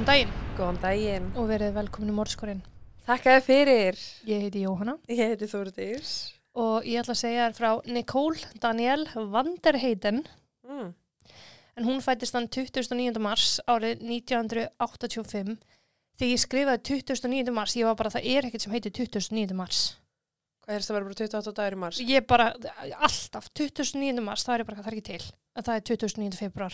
Góðan daginn Góðan daginn. og verið velkomin í Mórskorinn. Þakka þér fyrir. Ég heiti Jóhanna Ég heiti Þórdís. og ég ætla að segja þér frá Nicole Danielle Vanderheiden Mm. en hún fættist þann 29. mars árið 1985. Þegar ég skrifaði 29. mars, ég var bara, það er ekkert sem heitir 29. mars. Hvað er þetta að vera bara 28 dagur í mars? Ég bara, alltaf, 29. mars, það er bara, það er ekki til. En það er 29. februar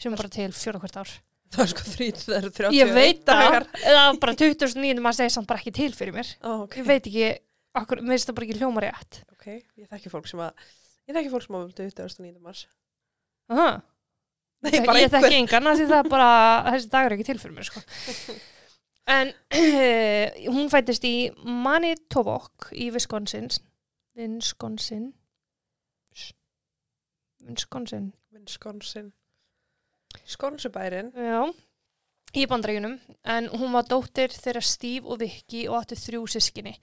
sem er bara til fjóra hvert ár. Það er sko þrít, það eru 30 Ég veit það, eða bara 29. mars er samt bara ekki til fyrir mér. Ó, ok. Ég veit ekki, okkur, mér finnst það bara ekki hljóma rétt. Ok, ég þekki fólk sem að, ég þekki fólk sem að 29. mars. Aha. Nei, ég, bara ég einhver. þekki engan því það bara, þessi dagur er ekki til fyrir mér sko. en hún fættist í Manitowoc í Wisconsin Wisconsin Wisconsin Wisconsin. Skonsubærin. já. Í bandrægjunum en hún var dóttir þeirra Steve og Vicky og átti þrjú sískinni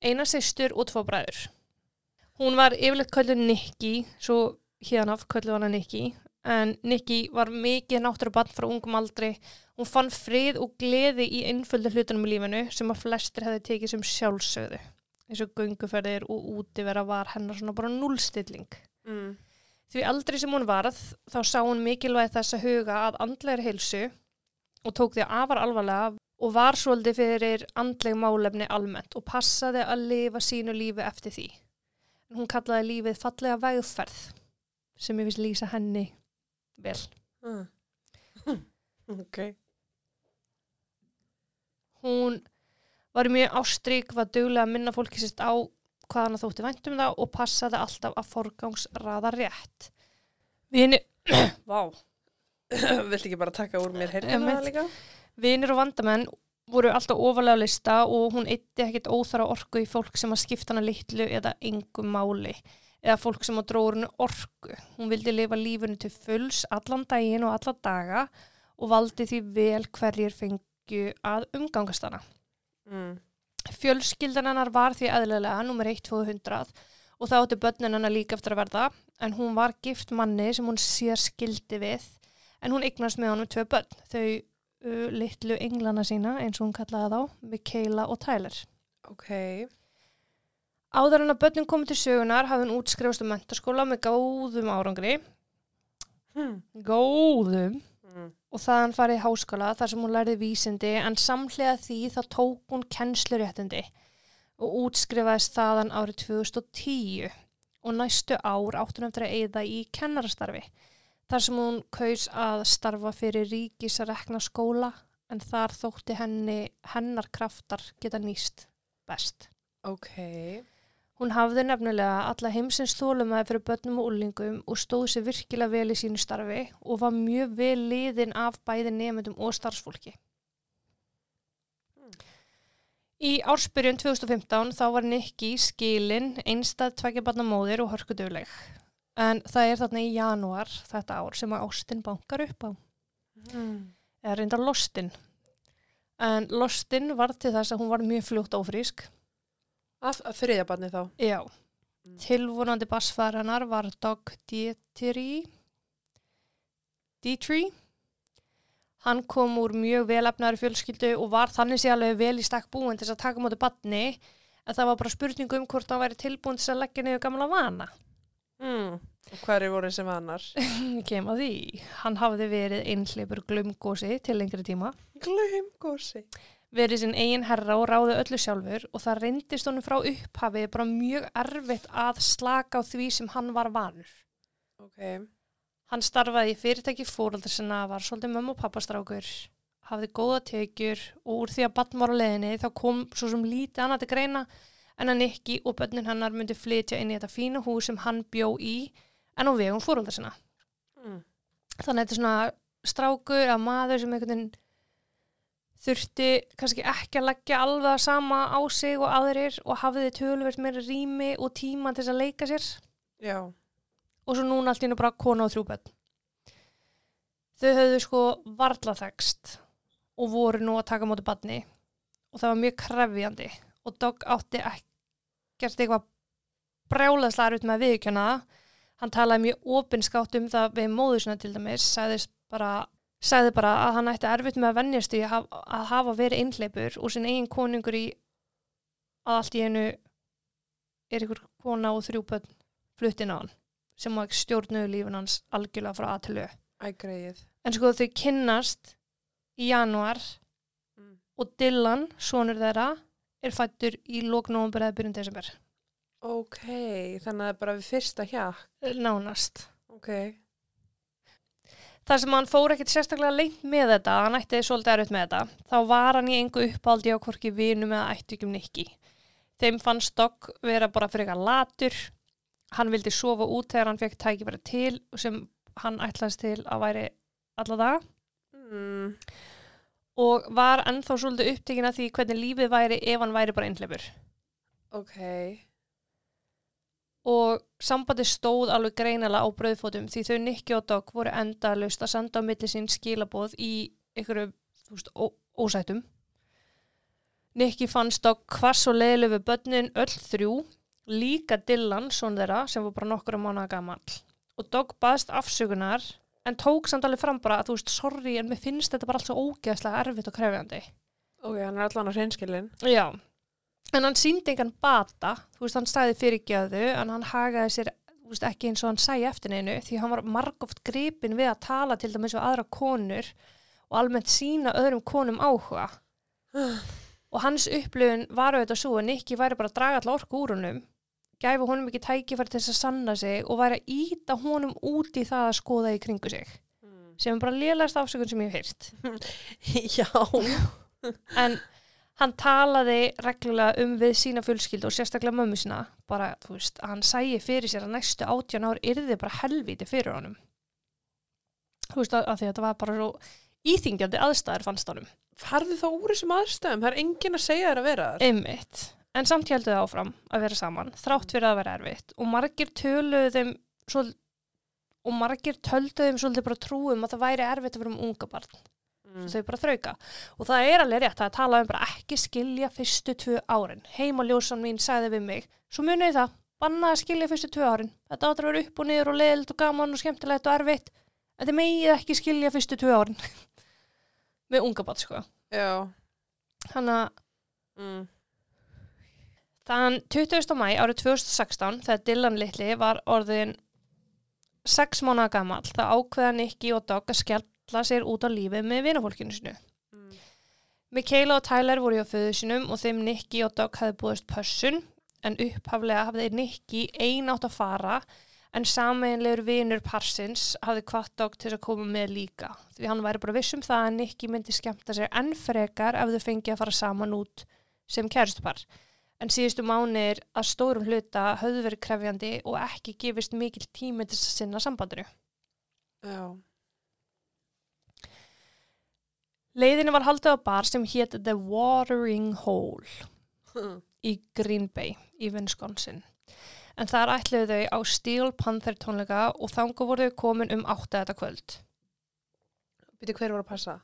eina systur og tvo bræður. Hún var yfirleitt kölluð Nicky svo hérna kölluð hana Nicky en Nicky var mikið náttúrubann frá ungum aldri. Hún fann frið og gleði í einföldu hlutunum í lífinu sem að flestir hefði tekið sem sjálfsögðu. Eins og gönguferðir og útivera var hennar svona bara núlstilling Mm. Því aldrei sem hún varð, þá sá hún mikilvæg þess að huga að andlegri heilsu og tók því afar alvarlega og var svolítið fyrir andleg málefni almennt og passaði að lifa sínu lífi eftir því. En hún kallaði lífið fallega vegferð sem ég finnst lýsa henni vel. Mm. ok. Hún var mjög ástrík, var duglega að minna fólki sérst á hvað hann þótti vænt um það og passaði alltaf að forgangsraða rétt. Vini, vá, Viltu ekki bara taka úr mér það líka? Vinir og vandamenn voru alltaf ofalega lista og hún eitti ekkit óþara orku í fólk sem að skipta hana litlu eða engum máli eða fólk sem að dróður henni orku. Hún vildi lifa lífunu til fulls allan daginn og alla daga og valdi því vel hverjir fengju að umgangast hana. Mm. Fjölskyldan hennar var því eðlilega nummer 1-200 og það átti börnin hennar líka eftir að verða en hún var gift manni sem hún sér skildi við en hún eignast með honum tvö börn, þau uh, litlu englana sína eins og hún kallaði þá, Mikaela og Tyler. Ok. Áður en að börnin komið til sögunar hafði hún útskrifast um mentaskóla með góðum árangri, Hmm. góðum. Og þaðan farið í háskóla þar sem hún lærði vísindi en samhlega því þá tók hún kennsluréttindi og útskrifaðist þaðan árið 2010 og næstu ár átt hún eftir að eyða í kennarastarfi þar sem hún kaus að starfa fyrir ríkisrekna skóla en þar þótti henni hennar kraftar geta nýst best. Ok. Hún hafði nefnilega alla heimsins þólumæði fyrir börnum og úlingum og stóð sér virkilega vel í sínu starfi og var mjög vel liðin af bæði nefndum og starfsfólki. Í ársbyrjun 2015 þá var Nikki skilin einstað tveggjabarnamóðir og hörkudöfleg. En það er þarna í janúar þetta ár sem að Ástin bankar upp á. Mm. Eða reyndar Lostin. En Lostin var til þess að hún var mjög fljótt ófrísk. Að þriðja barni þá. Já. Mm. Tilvonandi bassfæður hennar var Doug Dietrich. Dietrich. Hann kom úr mjög velefnari fjölskyldu og var þannig sé alveg vel í stakk búin til að taka móti batni en það var bara spurning um hvort hann væri tilbúin til að leggja niður gamla vana. Mm. Og hverju voru sem annar? Kem að því. Hann hafði verið einhleipur glumgósi til lengri tíma. Gleim gósi. Verið sinn eigin herra og ráði öllu sjálfur og það reyndist honum frá upphafi bara mjög erfitt að slaka á því sem hann var vanur. Ok. Hann starfaði í fyrirtæki fóröldar sinna, var svolítið mömmu og pappastrákur, hafði góða tekjur og úr því að á leiðinni þá kom svo sem lítið annað til greina en að Nikki og börnin hennar myndi flytja inn í þetta fína hús sem hann bjó í en á vegum fóröldar sinna. Mm. Þannig að þetta er svona strákur að maður sem einhvern veginn þurfti kannski ekki að leggja alveg sama á sig og aðrir og hafði tölvert meira rými og tíma til þess að leika sér Já. og svo núna allt í hennu bara kona og þrjú bönn. Þau höfðu sko varla þekst og voru nú að taka móti badni og það var mjög krefjandi og Dogg átti ekkert eitthvað brjálaðslega út með viðkjöna. Hann talaði mjög opinskátt um það við móðusina til dæmis, sagðist bara sagði bara að hann ætti erfitt með að vennjast í að hafa, að hafa verið einhleipur og sinn eigin konungur í að allt í einu er ykkur kona og þrjú börn fluttin á hann sem má ekki stjórnuðu lífin hans algjörlega frá að til au. Æ, greið. En sko þau kynnast í januar Mm. og Dylan, sonur þeirra, er fættur í lóknómbur eða byrjun desember. Ok, þannig að það er bara við fyrsta hjakk. Nánast. Ok. Þar sem hann fór ekkert sérstaklega lengt með þetta, hann ætti svolítið erfitt með þetta, þá var hann í engu uppáldi á hvorki vinum eða ættu ekki um nikki. Þeim fannst Dogg vera bara fyrir eitthvað latur, hann vildi sofa út þegar hann fekk tæki bara til sem hann ætlaðist til að væri alla daga Mm. og var ennþá svolítið upptekinn af því hvernig lífið væri ef hann væri bara einhleipur. Ok. Og sambandi stóð alveg greinilega á brauðfótum því þau Nikki og Dogg voru endalaust að senda á milli sín skilaboð í ykkur veist, ósætum. Nikki fannst Dogg hvers og leiðileg við börnin öll þrjú, líka Dylan, son þeirra, sem var bara nokkura mánuða gamall. Og Dogg baðst afsökunar en tók samt alveg fram bara að þú veist, sorry, en mér finnst þetta bara allt svo ógeðslega erfitt og krefjandi. Ok, hann er allan á hreinskilin. Já, en hann síndi engan bata, þú veist, hann stæði fyrirgjöðu, en hann hagaði sér þú veist, ekki eins og hann sæi eftir neinu, því hann var margóft gripin við að tala til dæmis við aðra konur og almennt sína öðrum konum áhuga. Og hans upplifun var auðvitað svo að Nikki væri bara að draga all orku úr honum, gæfa honum ekki tækifæri til þess að sanna sig og væri að íta honum út í það að skoða í kringu sig, sem er bara lélægast afsökun sem ég hef heyrt. Já. en hann talaði reglulega um við sína fjölskyldu og sérstaklega mömmu sína. Bara, þú veist, hann sæi fyrir sér að næstu átján ár yrði bara helvíti fyrir honum. Þú veist, að, að því að þetta var bara svo íþingjandi aðstæður fannst honum. Farðu þá úr þessum aðstæðum? Það er enginn að segja þér að vera þar. einmitt, en samt heldur þau áfram að vera saman, þrátt fyrir að vera erfitt. Og margir töluðu þeim svol, og margir töldu þeim svolítið bara trúum að það væri erfitt að vera um unga barn Mm. þau bara þrauka og það er alveg rétt að tala um bara ekki skilja fyrstu tvö árin heimaljósan mín sagði við mig svo munið það, banna að skilja fyrstu tvö árin þetta áttur að vera upp og niður og leiðilt og gaman og skemmtilegt og erfitt en þið megið ekki skilja fyrstu tvö árin með unga bát sko Já. þannig að Mm. þann 20. mæ árið 2016 þegar Dylan litli var orðin 6 mánuða gamall það ákveða Nicky og Dogg að skella sér út á lífið með vinafólkinu sinu Mm. Michaela og Tyler voru hjá föðu sinum og þeim Nicky og Doug hafði búist pössun en upphaflega hafði Nicky ein átt að fara en sameinlegur vinur parsins hafði kvart Doug til þess að koma með líka því hann væri bara viss um það að Nicky myndi skemmta sér enn frekar ef þau fengi að fara saman út sem kæristupar en síðustu mánir að stórum hluta höfðu verið krefjandi og ekki gefist mikil tími til þess að sinna sambandinu. Já. Leiðinu var haldið á bar sem hétt The Watering Hole í Green Bay í Wisconsin. En þar ætluðu þau á Steel Panther tónleika og þanga voru þau komin um átta þetta kvöld. Býtu hver var að passa?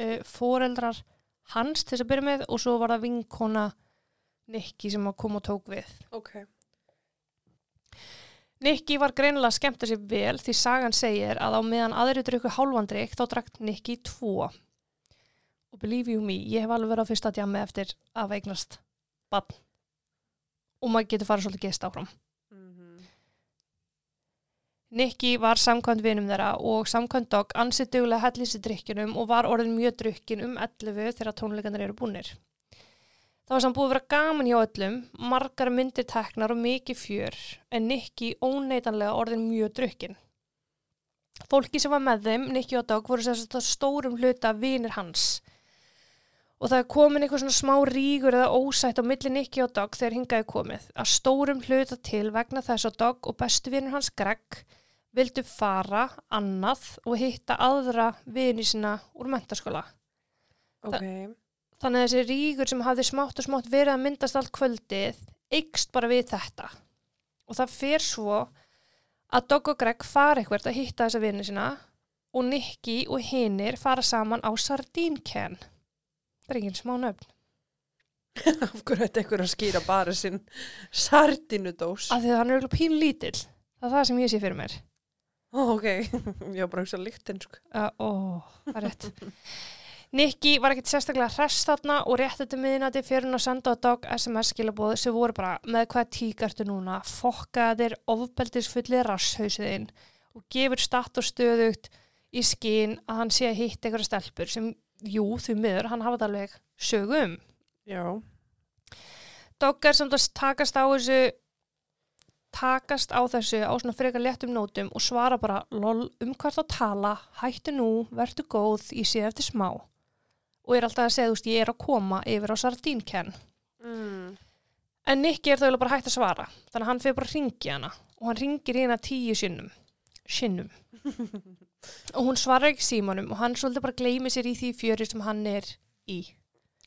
Uh, foreldrar hans til þess að byrja með og svo var það vinkona Nikki sem að koma og tók við. Ok. Nikki var greinilega að skemmta sér vel því sagan segir að á meðan aðri drukku hálfandrik þá drakt Nikki tvo. Og believe you me, ég hef alveg verið á fyrsta djami eftir að veignast bann. Og maður getur farið svolítið gest áfram. Mm Nikki var samkvæmt vinum þeirra og samkvæmt dog ansið duglega hellísi drikkjunum og var orðin mjög drukkin um 11 þegar tónleikandir eru búnir. Það var samt búið að vera gaman hjá öllum, margar myndir teknar og mikið fjör, en Nikki óneitanlega orðin mjög drukkin. Fólki sem var með þeim, Nikki og Dog, voru sérst að stórum hluta vinir hans. Og það er komin eitthvað svona smá rígur eða ósætt á milli Nikki og Dog þegar hingaði komið. Að stórum hluta til vegna þess að Dog og bestu vinur hans Greg vildu fara annað og hitta aðra vini sína úr mentaskóla. Ok. Þannig að þessi ríkur sem hafði smátt og smátt verið að myndast allt kvöldið ykst bara við þetta. Og það fer svo að Dogg og Greg fara eitthvað að hitta þessa vini sína og Nicky og hinnir fara saman á Sardínken. Er ekki smá nöfn. Af hverju þetta eitthvað að skýra bara sinn sardinudós? Af því að hann er eiginlega pín lítill. Það er það sem ég sé fyrir mér. Ó, ok, ég var bara að hugsa líktinn, sko. Uh, ó, það er rétt. Nikki var ekkert sérstaklega hress þarna og rétt þetta miðinati fyrir hún að senda á dog SMS skilabóð sem voru bara með hvað tíkartu núna, fokkaðir ofbeldisfulli rasshausiðinn og gefur statt og stöðugt í skín að hann sé að hitt einhverja stelpur sem, jú, því miður, hann hafa þetta alveg sögum. Já. Dog er samt að takast á þessu takast á þessu á svona frekar léttum nótum og svara bara lol um hvert að tala, hættu nú, verðu góð, ég sé eftir smá og er alltaf að segja, þú veist, ég er að koma yfir á sardínkenn. Mm. En Nicky er þau bara hægt að svara, þannig að hann fyrir bara að ringi hana og hann ringir hana tíu sinnum, sinnum. og hún svarar ekki símanum og hann svolítið bara gleymi sér í því fjöri sem hann er í.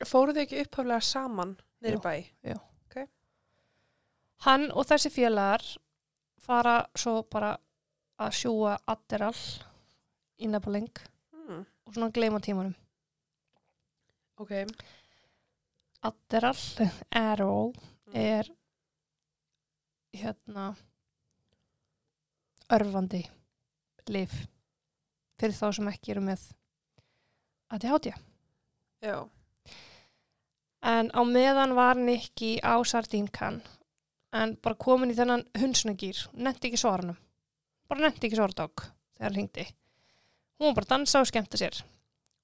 Fóruð þið ekki upphaflega saman niður Jú. í bæ? Hann og þessi félagar fara svo bara að sjúa Adderall í nefnaleng Mm. og svona gleyma tímanum. Ok. Adderall, Adderall, Mm. er hérna örfandi lif fyrir þá sem ekki eru með ADHD. Já. En á meðan var Nikki á sardínkan en bara komin í þennan hundsnagýr, nefndi ekki svaranum. Bara nefndi ekki svardák þegar hann hringdi. Hún var bara að dansa og skemmta sér.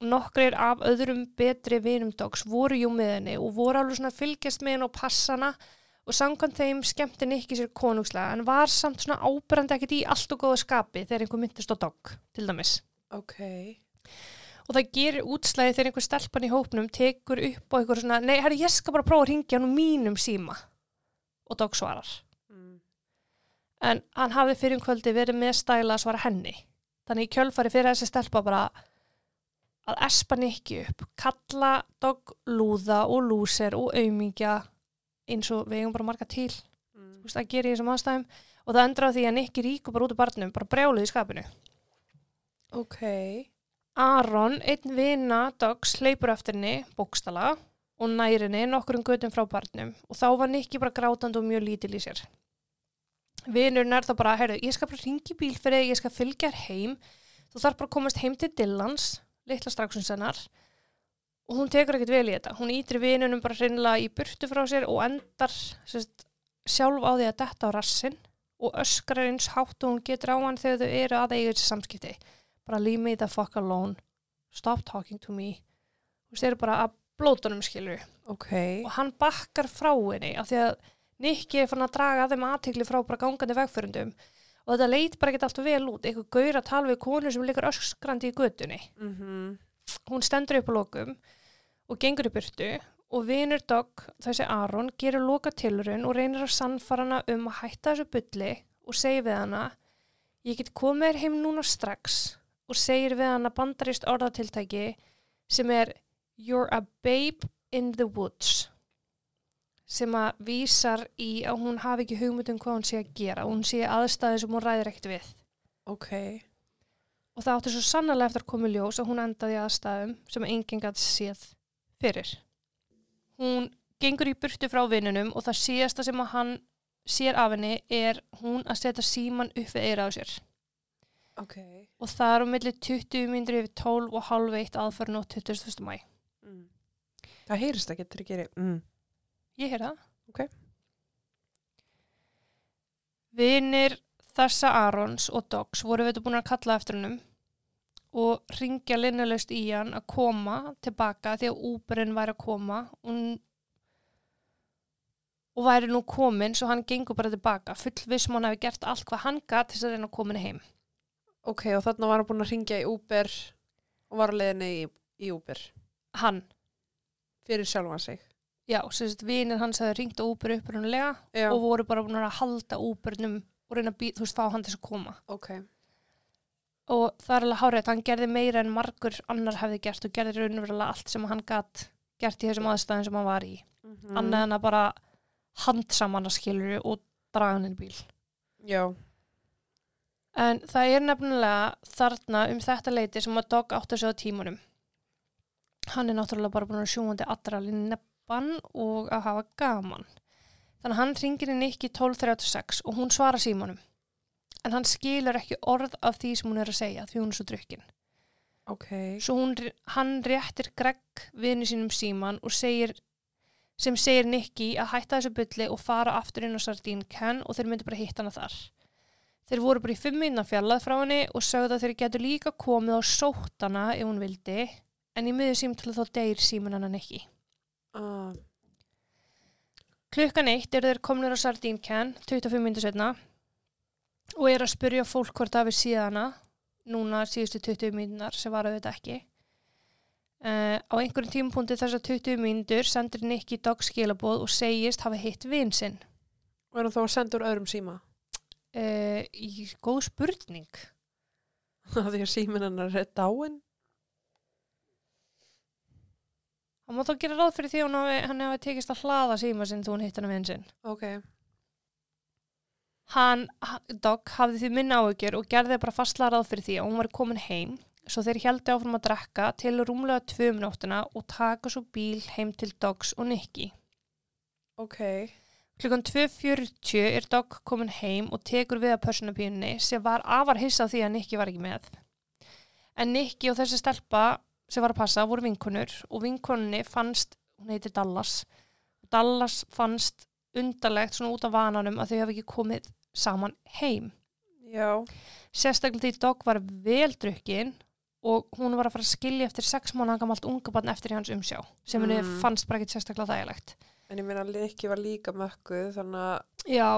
Nokkrir af öðrum betri vinum dogs voru jú með henni og voru alveg svona að fylgjast með henni og passa hana og samkvæmt þeim skemmti Nikki sér konungslega en var samt svona ábyrrandi ekkert í allt og góða skapi þegar einhver myndist á dog, til dæmis. Ok. Og það gerir útslæði þegar einhver stelpan í hópnum tekur upp á einhver svona, nei, herri, ég skal bara prófa að ringja hann úr mínum síma. Og dog svarar. Mm. En hann hafði fyrir um kvöldi verið með stæla að svara henni. Þannig í kjölfari fyrir þessi stelpa bara að espa nikki upp, kalla dog lúða og lúser og aumingja eins og við eigum bara marga til. Mm. Veist, það gerir í þessum aðstæðum. Og það endra á því að nikki ríku bara út úr barnum, bara brjáluð í skapinu. Ok. Aron, einn vina Dogs, hleypur eftir henni, bókstala, og nærinni nokkur um götum frá barnum og þá var Nikki bara grátandi og mjög lítil í sér. Vinurinn er þá bara, heyrðu, ég skal bara ringi bíl fyrir þig, ég skal fylgja þér heim, þú þarf bara að komast heim til Dillans, litla straxins hennar, og hún tekur ekkert vel í þetta. Hún ítir vinunum bara hreinlega í burtu frá sér og endar sérst, sjálf á því að detta á rassin og öskrar eins hátt og hún getur á hann þegar þau eru að eiga þessi samskipti. Bara leave me the fuck alone. Stop talking to me. Þú veist, þeir eru bara að blótunum skilur Ok. og hann bakkar frá henni af því að Nikki er fann að draga að þeim aðtikli frá bara gangandi vegförundum. Og þetta leit bara ekki alltaf vel út. Eitthvað gaur að tala við konu sem liggur öskrandi í götunni. Mm hún stendur upp á lokum og gengur í burtu og vinur dog, þessi Aron, gerur loka tilrun og reynir að sannfara hana um að hætta þessu bulli og segir við hana ég get komið heim núna strax og segir við hana bandarist orðatiltæki sem er You're a babe in the woods sem að vísar í að hún hafi ekki hugmynd um hvað hún sé að gera hún sé aðstæði sem hún ræðir ekkert við Ok. Og það átti svo sannlega eftir að koma ljós að hún endaði aðstæðum sem enginn gæti séð fyrir. Hún gengur í burtu frá vinnunum og það síðasta sem að hann sér af henni er hún að setja síman upp við eira á sér. Ok. Og það er um milli 20 myndir yfir 12 og halv eitt aðförn og 21. mæ. Mm. Það heyrist ekki til að gera. Mm. Ég heyr það. Ok. Vinir þessa Arons og Dogs voru við búin að kalla eftir hennum og ringja linnalaust í hann að koma tilbaka því að Uberinn væri að koma og, og væri nú komin svo hann gengur bara tilbaka fullviss sem hann hefði gert allt hvað hann gat til þess að reyna að koma heim. Ok, og þarna var hann búin að ringja í Uber og var að leiðinni í, í Uber Hann, fyrir sjálfan sig. já, sem sagt vinir hans hefði ringt á Uber upprunulega og voru bara búin að halda Uberinnum og reyna að bí, þú veist, fá hann til að koma. Ok. og það er alveg hárið hann gerði meira en margur annar hefði gert og gerði raunverulega allt sem hann gatt gert í þessum aðstæðum sem hann var í Mm annað en að bara handsaman að skilur og draga hann inn í bíl Já. en það er nefnilega þarna um þetta leiti sem að Dog átti sig á tímunum hann er náttúrulega bara búin að sjúandi allra alveg neppan og að hafa gaman þannig að hann ringir inn ekki 12.36 og hún svarar símanum en hann skilur ekki orð af því sem hún er að segja því hún er svo drukkin. Ok. Svo hún, hann réttir Greg vini sínum síman og segir, sem segir Nicky að hætta þessu bulli og fara aftur inn á Sardine Can og þeir myndi bara hitta hana þar. Þeir voru bara í fimm minna fjallað frá henni og sögðu að þeir getur líka komið og sótt hana ef hún vildi en í miður símtölu þá deyr síman hana Nicky. Ah, Klukkan eitt eru þeir komnir á Sardine Can 25 minnir setna og eru að spyrja fólk hvort það við síðana núna síðustu 20 mínúnar sem var auðvitað ekki. Uh, á einhverjum tímapunkti þessar 20 mínútur sendir Nicky Dogg skilaboð og segist hafa hitt vin sinn. og er hann þá að senda úr öðrum síma? Uh, í góð spurning. Af því að síminn hennar er dáin? Það má þá gera ráð fyrir því að hann hafi tekist að hlaða síma sinn þú hún hitt hann vin sinn. Ok. Hann, ha- Dogg, hafði því minna áhyggjur og gerði bara fastlega ráð fyrir því að hún var komin heim svo þeir heldi áfram að drekka til rúmlega tvö um nóttina og taka svo bíl heim til Doggs og Nicky. Ok. Klukkan 2.40 er Dogg komin heim og tekur við að personabíunni sem var afar hissa á því að Nicky var ekki með. En Nicky og þessi stelpa sem var að passa voru vinkunur og vinkunni fannst, hún heitir Dallas, Dallas fannst undarlegt svona út af vananum að þau hafi ekki komið saman heim. Já. Sérstaklega því Dogg var vel drukkin og hún var að fara að skilja eftir sex mánuða gamalt unga barn eftir hans umsjá sem henni Mm. fannst bara ekki sérstaklega þægilegt. En ég meina að Likki var líka mökkuð þannig að Já,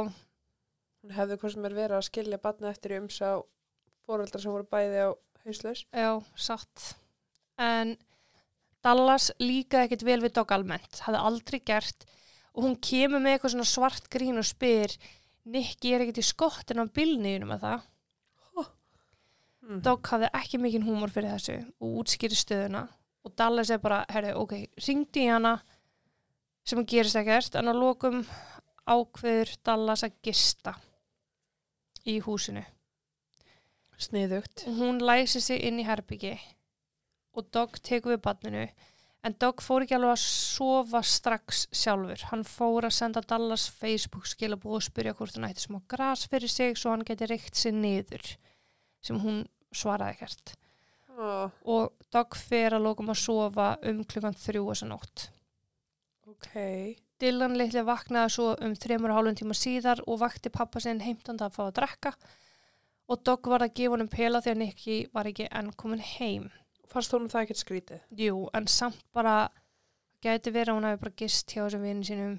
hún hefði hvað sem er verið að skilja batna eftir í umsá fóreldrar sem voru bæði á hauslaus. já, satt. En Dallas líka ekkit vel við Dogg almennt, hafði aldrei gert og hún kemur með eitthvað svona svart grín og spyr Nikki er ekkit í skottin á bylniðinu með það. Mm. Dogg hafði ekki mikinn húmor fyrir þessu og útskýri stöðuna og Dallas er bara, herri, ok, ringdi í hana sem hann gerist ekkert en að lokum ákveður Dallas að gista í húsinu Sniðugt. hún læsi sig inn í herbyggi og Dogg tekur við barninu en Dogg fór ekki alveg að sofa strax sjálfur hann fór að senda Dallas Facebook skilabúð og spyrja hvort hann ætti smá gras fyrir sig svo hann geti reykt sig niður sem hún svaraði ekkert Oh, og Dogg fer að lókum að sofa um klukkan þrjú þessa nótt. ok. Dylan litli vaknaði svo um þremur og hálfum tíma síðar og vakti pappa sinn heimtanda að fá að drekka og Dogg var að gefa honum pela því að Nicky var ekki enn komin heim. Fannst honum það ekkert skrítið? Jú, en samt bara gæti verið að hún hafi bara gist hjá þessum vinni sínum.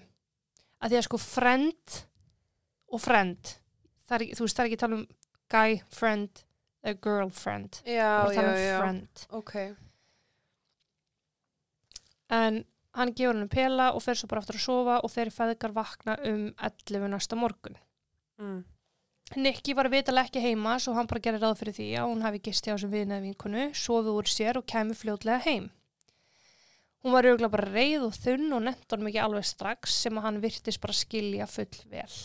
Að því að sko friend og friend, er, þú veist það er ekki að tala um guy friend eða Já, er að já, tala um já. friend. Ok. En hann gefur henni pela og fer svo bara aftur að sofa og þeir feðgar vakna um 11 næsta morgun. Mm. Nikki var vitalega ekki heima svo hann bara gerir ráð fyrir því að hún hafi gist hjá sem viðnaði vinkonu, sofið úr sér og kæmi fljótlega heim. Hún var auðvitað bara reið og þunn og nefnt honum ekki alveg strax sem að hann virtist bara skilja full vel.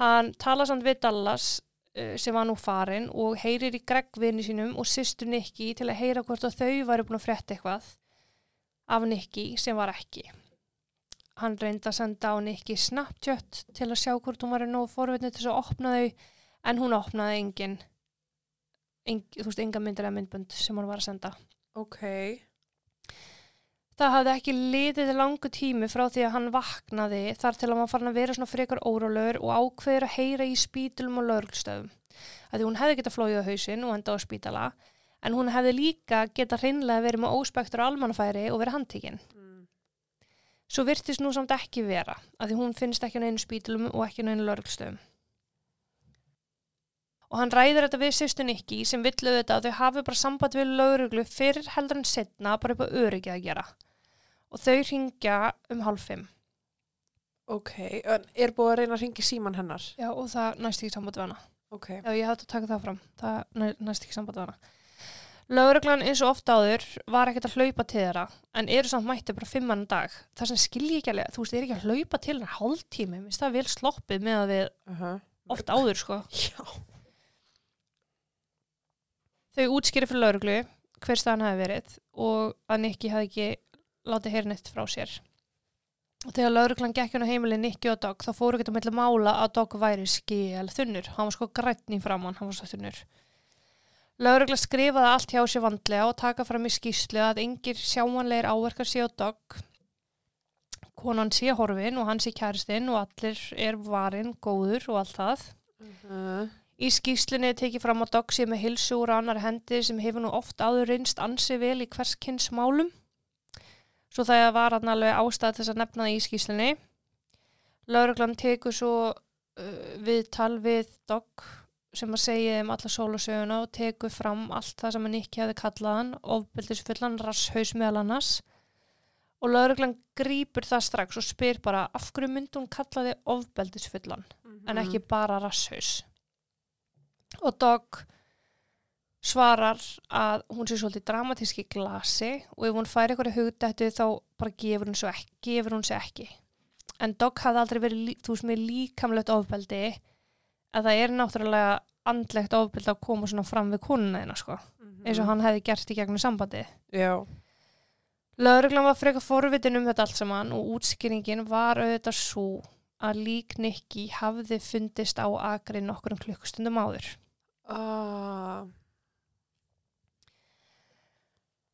Hann tala samt við Dallas uh, sem var nú farin og heyrir í Gregvinni sínum og systur Nikki til að heyra hvort að þau væri búin að frétta eitthvað af Nikki sem var ekki. Hann reyndi að senda á Nikki Snapchat til að sjá hvort hún var nógu forvitni til þess að opna þau en hún opnaði engin, engin þú veist, enga myndir eða myndbönd sem hann var að senda. Ok. Það hafði ekki liðið langu tími frá því að hann vaknaði þar til að hann farin að vera svona frekar órólögur og ákveður að heyra í spítulum og lögreglstöðum. Því hún hefði getað flóið á hausinn og enda á spítala en hún hefði líka getað hreinlega verið með óspektur á almannafæri og verið handtíkinn. Mm. Svo virtist nú samt ekki vera að því hún finnst ekki á neinu spítulum og ekki á neinu lögreglstöðum. Og hann ræðir þetta við sýstu Nikki sem villu þetta að þau hafi bara samband við lögreglu fyrir heldur en setna bara upp á öryggið að gera. Og þau ringja um hálf fimm. Ok. En er búið að reyna að ringi síman hennar? Já, og það næst ekki samband við hana. Ok. Já, ég hætti að taka það fram. Það næ- næst ekki samband við hana. Lögreglan eins og ofta áður var ekkert að hlaupa til þeirra en eru samt mætti bara fimmann dag. Það sem skilji ekki alveg, þú veist, er ekki að hlaupa til hennar hálftími, minnst það vel sloppið með að við Uh -huh. oft áður, sko. Já. Þau útskýri fyrir lauruglu hver staðan hafi verið og að Nicky hafi ekki látið heyra neitt frá sér. Og þegar lauruglan gekk hún á heimili Nikki og Dogg þá fóru ekki að milli mála að Dogg væri skil þunnur. Hann var sko grætni framann, hann var svo þunnur. Laurugla skrifaði allt hjá sér vandlega og taka fram í skýslu að engir sjámanleir áverkar sé á Dogg. Konan sé horfin og hann sé kæristinn og allir er varinn, góður og allt það. Uh, Í skýslunni tekið fram að Dogg sé með hilsu úr annar hendi sem hefur nú oft áður reynst ansi vel í hverskins málum. Svo það var alveg ástæð þess að nefna það í skýslunni. Lauruglan tekur svo uh, viðtal við Dogg sem að segja um alla sólusöguna og tekur fram allt það sem hann ekki hefði kallað hann, ofbildisfullan rasshaus meðal annars. Og lauruglan grípur það strax og spyr bara af hverju myndi hún kallaði ofbeldisfullan en ekki bara rasshaus. Og Dogg svarar að hún sé svolítið dramatísk í glasi og ef hún fær eitthvað hugdættu þá bara gefur hún, svo ekki, gefur hún sér ekki. En Dogg hafði aldrei verið, þú veist, með líkamlegt ofbeldi að það er náttúrulega andlegt ofbeldi að koma svona fram við konuna þeina, sko. Eins og hann hefði gert í gegnum sambandið. Já, Lauruglan var frekar forvitin um þetta allt saman og útskýringin var auðvitað svo að lík Nikki hafði fundist á akri nokkur um klukkustundum áður. ah,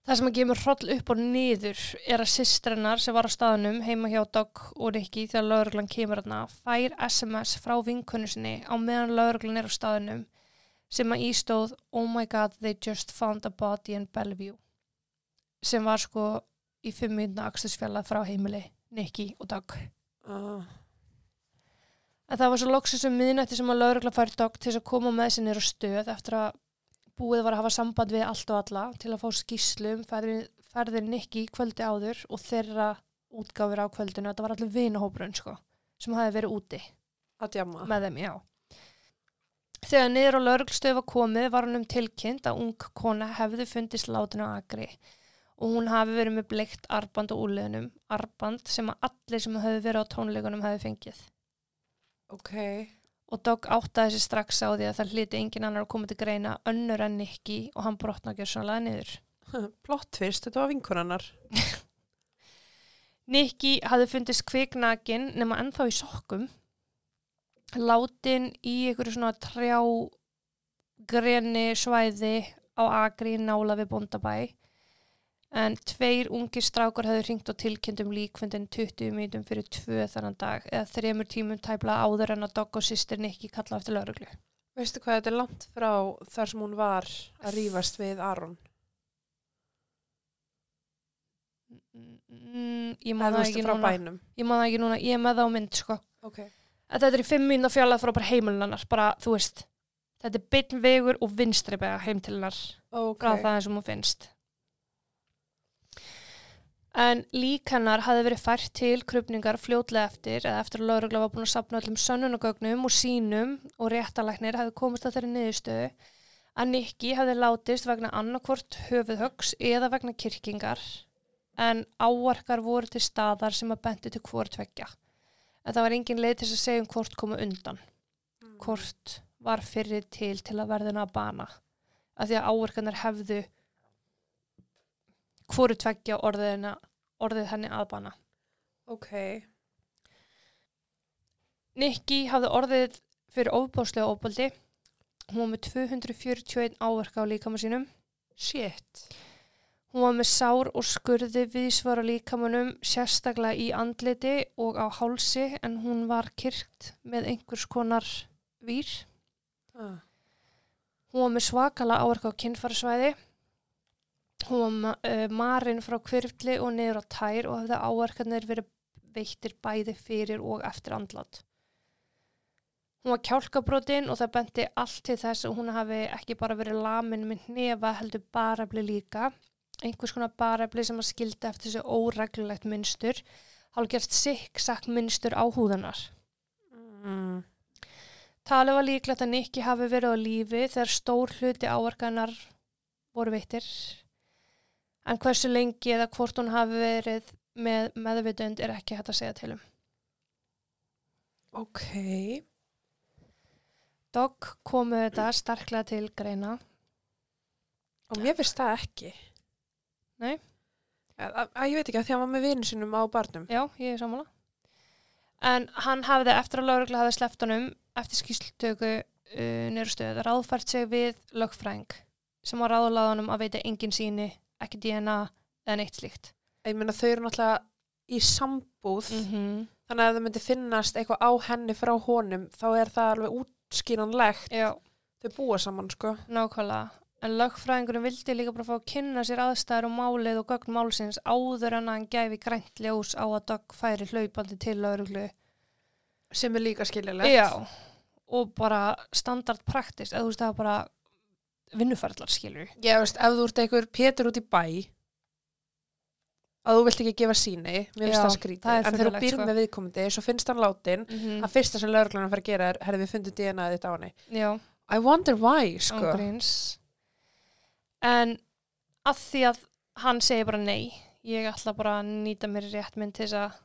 Það sem að gefa mér hroll upp og niður er að systrennar sem var á staðnum heima hjá Dogg og Nikki þegar lauruglan kemur þarna fær SMS frá vinkunni sinni á meðan lauruglan er á staðnum sem að ístóð Oh my god, they just found a body in Bellevue sem var sko í fimm minna axtursfjalla frá heimili Nikki og Dogg. ah, En það var svo loksins um miðnætti sem að laurugla fær Dogg til þess að koma með niður á stöð eftir að búið var að hafa samband við allt og alla til að fá skýslu um ferðin, ferðin Nikki kvöldi áður og þeirra útgáfur á kvöldinu. Þetta var allir vinahóprun sko, sem hafi verið úti með þeim, já. Þegar niður á lauruglustöð var komið var hann um tilkynnt að ung kona hefði fundist látin á agri og hún hafi verið með bleikt arband og úliðunum, arband sem að allir sem hefði verið á tónleikunum hefði fengið. Ok, og Dogg áttaði sér strax á því að það hliti engin annar að koma til greina önnur en Nicky og hann brotna gjör sannlega niður. plott fyrst, þetta var vinkunannar. Nicky hafði fundist kviknakin nema ennþá í sokkum, látin í einhverju svona trjá greni svæði á agri nála við bóndabæ en tveir ungir strákar hafði hringt og tilkynnt um líkfundin 20 mínutum fyrir tvö þannan dag eða þremur tímum tæpla áður en að Dogg og sýstir Nicky kalla eftir lauruglu. Veistu hvað þetta er langt frá þar sem hún var að rífast við Aron? Mm, ég þú það ekki frá núna. Ég man það ekki núna, ég er með það á mynd sko. Ok. Að Þetta er í fimm mínúna fjallað frá bara heimilin hennar, bara þú veist, þetta er byrn vegur og vinstri bega heim til hennar Ok. frá það eins og hún finnst. En lík hennar hafði verið fært til krupningar fljótlega eftir eða eftir að laurugla var búin að sapna öllum sönnunagögnum og sínum og réttalæknir hafði komist að þeirri niðurstöðu að Nikki hafði látist vegna annarkvort höfuðhögs eða vegna kirkingar en áarkar voru til staðar sem að bendi til hvort tveggja. En það var engin leið til að segja um hvort koma undan Mm. hvort var fyrir til til að verðina að bana af því að áverkanar hefðu hvoru tveggja orðina, orðið henni að bana. Ok. Nikki hafði orðið fyrir ofbáslega ofbaldi. Hún var með 241 áverka á líkama sínum. Shit. Hún var með sár og skurði viðsvar á líkamanum, sérstaklega í andliti og á hálsi en hún var kyrkt með einhvers konar vír. Ah. Hún var með svakala áverka á kynfærsvæði. Hún var uh, marinn frá kvirfli og niður á tær og hafði áverkanir verið veittir bæði fyrir og eftir andlat. Hún var kjálkabrotin og það benti allt til þess að hún hafi ekki bara verið lamin með hnefa heldur barefli líka. Einhvers konar barefli sem að skildi eftir þessu óreglulegt mynstur. Hálfgerst sikksakk mynstur á húðanar. Mm. Talið var líklegt að Nikki hafi verið á lífi þegar stór hluti áverkanar voru veittir. En hversu lengi eða hvort hún hafi verið með meðvitund er ekki hægt að segja til um. Ok. Dogg komu þetta starklega til greina. Og mér finnst það ekki. Nei. Að, að, ég veit ekki að því að hann var með vinu sinum á barnum. Já, ég er sammála. En hann hafði eftir að laurugla hafði sleppt honum eftir skýrslutöku uh, nýru stöð ráðfært sig við lögfræng sem var ráðlað honum að veita engin síni, ekki DNA eða neitt slíkt. Ég meina þau eru náttúrulega í sambúð -hmm. þannig að það myndi finnast eitthvað á henni frá honum þá er það alveg útskýranlegt Já, þau búa saman sko nákvæmlega. En lögfræðingurinn vildi líka bara fá að kynna sér aðstæður og málið og gögn málsins áður en hann gæfi grænt ljós á að Dögg færi hlaupandi til lauruglu. sem er líka skiljalegt Já, og bara standard praktist, eða þú veist það bara vinnuferðlar skilur. Já, veist, ef þú ert einhver Pétur út í bæ að þú vilt ekki gefa síni mér finnst það skrítið, en þegar þú býr sko. með viðkomandi svo finnst hann látin, Mm að fyrsta sem lauruglan fær að gera er, herri við fundum DNA þitt á Já, I wonder why, sko. En að því að hann segir bara nei, ég ætla bara að nýta mér rétt minn til þess að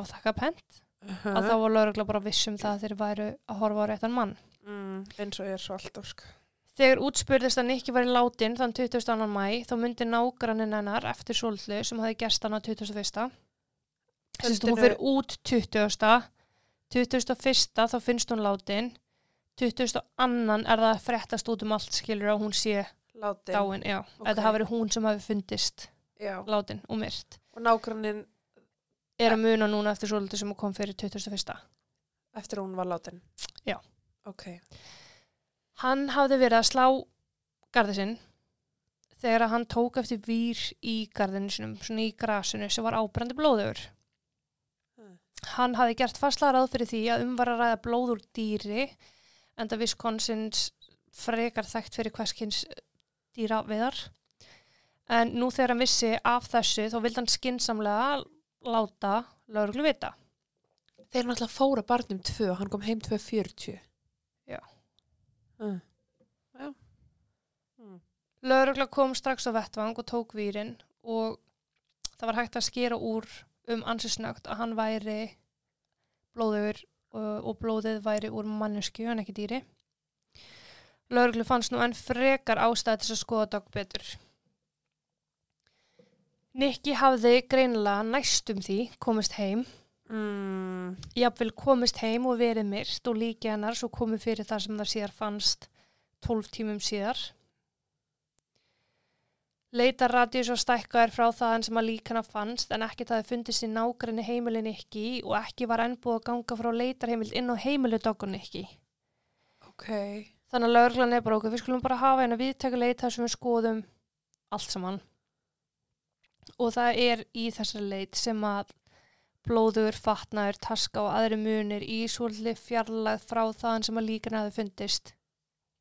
afþakka pent, uh að þá var laurugla bara viss um það að þeir væru að horfa á réttan mann. mm, eins og ég er svo alltaf, sko Þegar útspurðist að Nikki var í látin þann 22. mæ, þá myndi nágrannin hennar eftir svolítlu sem hafi gerst hann á 21. Sérst, hún fyrir út 20. 21. þá finnst hún látin. 22. annan er það að frettast út um allt skilur að hún sé látin dáin. Já, Ok. þetta hafi verið hún sem hafi fundist Já. látin og myrt. og nágrannin Er að muna núna eftir svolítlu sem kom fyrir 21. eftir hún var látin Já. ok, Hann hafði verið að slá garði sinn þegar hann tók eftir vír í garðinu sinum, svona í grasinu sem var ábrandi blóður. Hmm. Hann hafði gert fastlega ráð fyrir því að um var að ræða blóð úr dýri en það viskonsins frekar þekkt fyrir hverskins dýra viðar. En nú þegar hann vissi af þessu þá vildi hann skinsamlega láta lauruglu vita. þeir náttúrulega fóra barnum tvö hann kom heim 2.40 Já. Mm. já mm. Laurugla kom strax á vettvang og tók vírin og það var hægt að skera úr um ansisnögt að hann væri blóður og, og blóðið væri úr mannesku en ekki dýri. Lauruglu fannst nú enn frekar ástæði til að skoða dog betur. Nikki hafði greinilega næstum því komist heim, Mm. jafnvel komist heim og verið myrt og líki hennar svo komið fyrir það sem það síðar fannst 12 tímum síðar. Leitar radíus og stækkaður frá það sem að líkana fannst en ekkert hafi fundist í nágrinni heimilin ekki og ekki var enn búið að ganga frá leitarheimild inn á heimilu dogun ekki. ok Þannig að laurglan er bara okkur, við skulum bara hafa eina viðtæku leita sem við skoðum allt saman. Og það er í þessari leit sem að blóður, fatnaður, taska og aðri munir í svolítið fjarlæð frá þaðan sem að líkana hafi fundist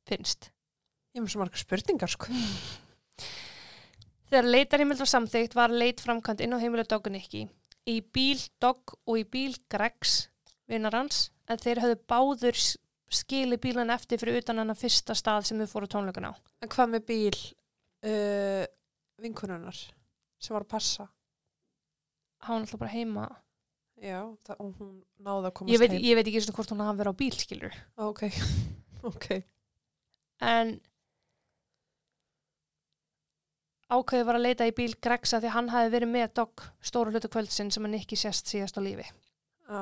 finnst. ég með svo margar spurningar sko Þegar leitarheimild var samþygt var leit framkvæmt inn á heimilu Dogunikki í bíl Dog og í bíl Gregs vinnar hans en þeir höfðu báður s- skilið bílan eftir fyrir utan hann fyrsta stað sem við fóru tónleikun á. En hvað með bíl uh, vinkununnar sem var að passa? Hann var alltaf bara heima. Já, það, og hún náði að komast Ég veit, heim. ég veit ekki svona hvort hún hafi verið á bíl skilur. Ok, ok. En ákveði var að leita í bíl Gregsa því hann hafi verið með Dog stóru hlutu kvöldsinn sem hann ekki sést síðast á lífi. Já,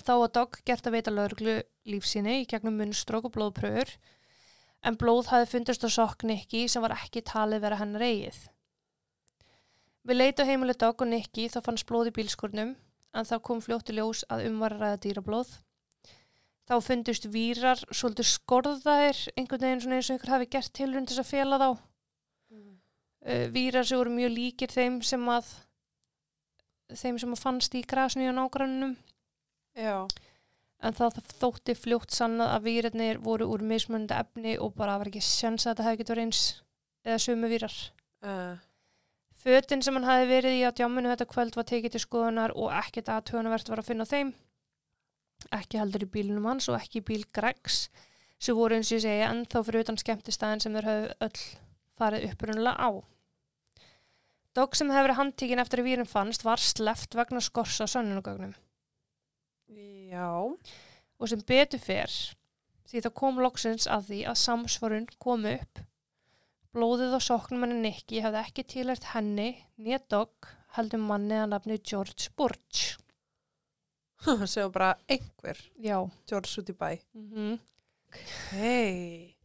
Þá var Dog gert að veita lauruglu lífsíni í gegnum munnstrók og blóðpröfur en blóð hafi fundist á sokk Nikki sem var ekki talið vera hennar eigið. Við leita á heimilu Dog og Nikki þá fannst blóð í bílskurnum en þá kom fljóttu ljós að um var að ræða dýrablóð. Þá fundust vírar svolítið skorðaðir einhvern veginn svona eins og einhver hafi gert tilrund til þess að fela þá. Uh, vírar sem voru mjög líkir þeim sem að þeim sem að fannst í grasinu á nágrannunum já, en það þótti fljótt sannað að výrarnir voru úr mismunandi efni og bara var ekki sjans að þetta hefði getur eins eða sömu výrar. uh, Fötin sem hann hafi verið í á djáminu þetta kvöld var tekið til skoðunar og ekkert aðtöðunavert var að finna þeim. Ekki heldur í bílunum hans og ekki í bíl Gregs sem voru eins og ég segja ennþá fyrir utan skemmtistæðin sem þeir höfðu öll farið upprunulega á. Dog sem hefur handtíkin eftir að výrin fannst var sleft vegna skors á sönnunugögnum. já, og sem betur fer því það kom loksins að því að samsvarun kom upp blóðið á sóknum henni Nikki hefði ekki tilhært henni nýja dog heldur manni að nafni George Burge sem var bara einhver. Já. George út í bæ. Mm hei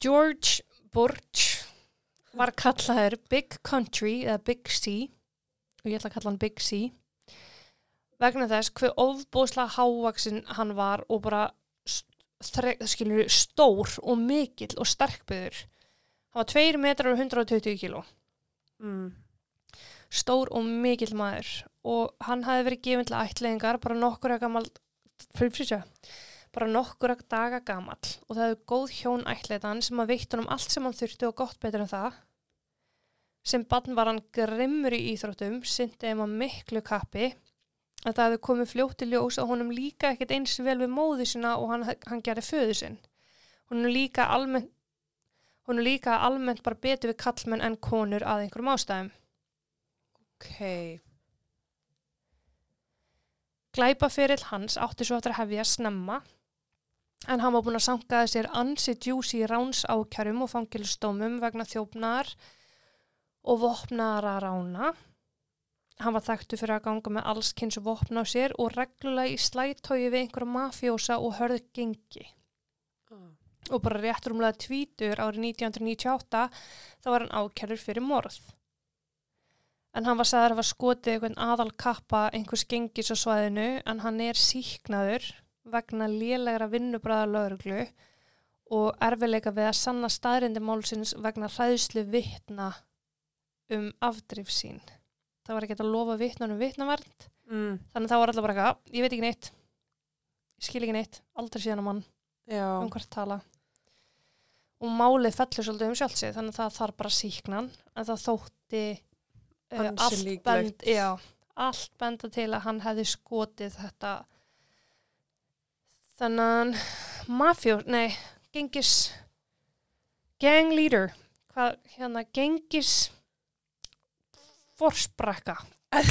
George Burch var kallaður Big Country eða Big C og ég ætla að kalla hann Big C vegna þess hver ofbóðslega hávaksin hann var og bara skilur, stór og mikill og sterkbyður hann var 2 metrar og 120 kíló. Mm. stór og mikill maður. Og hann hafi verið gefinn til ætlingar bara nokkur að gammal bara nokkur að daga gamall. Og það hefur góð hjón ætlitan sem að veitt honum allt sem hann þurfti og gott betur en það. Sem bann var hann grimmur í íþróttum syndi þeim að miklu kappi. Að það hefði komið fljótt í ljós að honum líka ekkert eins vel við móði sinna og hann, hann gerði föðu sinn. Honum líka almennt honum líka almennt bara betur við kallmenn en konur að einhverjum ástæðum ok Glæpaferill hans átti svo eftir að hefja snemma en hann var búinn að sankaði sér ansi djúsi ráns ákjærum og fangilstómum vegna þjófnar og vopnara rána. Hann var þekktu fyrir að ganga með alls kynns vopn á sér og reglulega í slættói við einhverja mafjósa og hörð gengi. Og bara rétt rúmlega tvítur árið 1998 þá var hann ákjærur fyrir morð. En hann var sagður að hafa skotið einhvern aðal kappa einhvers gengis á svæðinu en hann er síknaður vegna lélegra vinnubræða lögreglu og erfileika við að sanna staðrindi málsins vegna hræðslu vittna um afdrif sín. Það var ekki að lofa vittnunum vittnavernd mm. þannig það var alltaf bara eitthvað, ég veit ekki neitt, ég skil ekki neitt, aldrei síðan að mann já, um hvert tala. Og málið fellur svolítið um sjálfsig þannig að það þarf bara síknan en það þótti uh, allt, bend, já, allt benda til að hann hefði skotið þetta. Þannig mafjó, nei, gengis gang leader hvað, hérna, gengis forsprakka.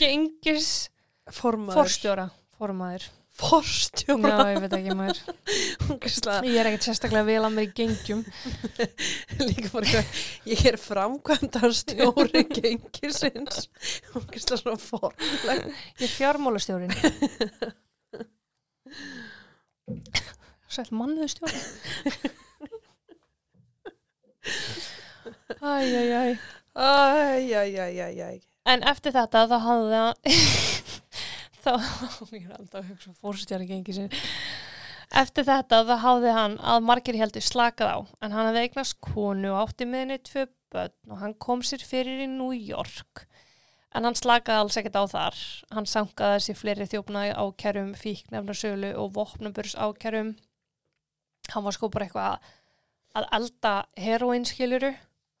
Gengis formaður. forstjóra formaður, forstjóra já, ég veit ekki maður ég er ekkert sérstaklega vel að mér í gengjum líka bara ég er framkvæmdar stjóri formleg Ég er fjármálastjórin. Sætt mannuðu stjórin. Æj, æj, æj. æjæjæjæjæj En eftir þetta þá hafði það, þá, ég er alltaf að hugsa fórstjári gengi sér. Eftir þetta þá hafði hann að margir heldur slakað á, en hann hafði eignast konu og átti með henni tvö börn og hann kom sér fyrir í New York. En hann slakaði alls ekkert á þar. Hann sankaði sér fleiri þjófnaði ákærum, fíknefnarsölu og vopnaburs ákærum. Hann var sko bara eitthvað að, elda heroinskiluru,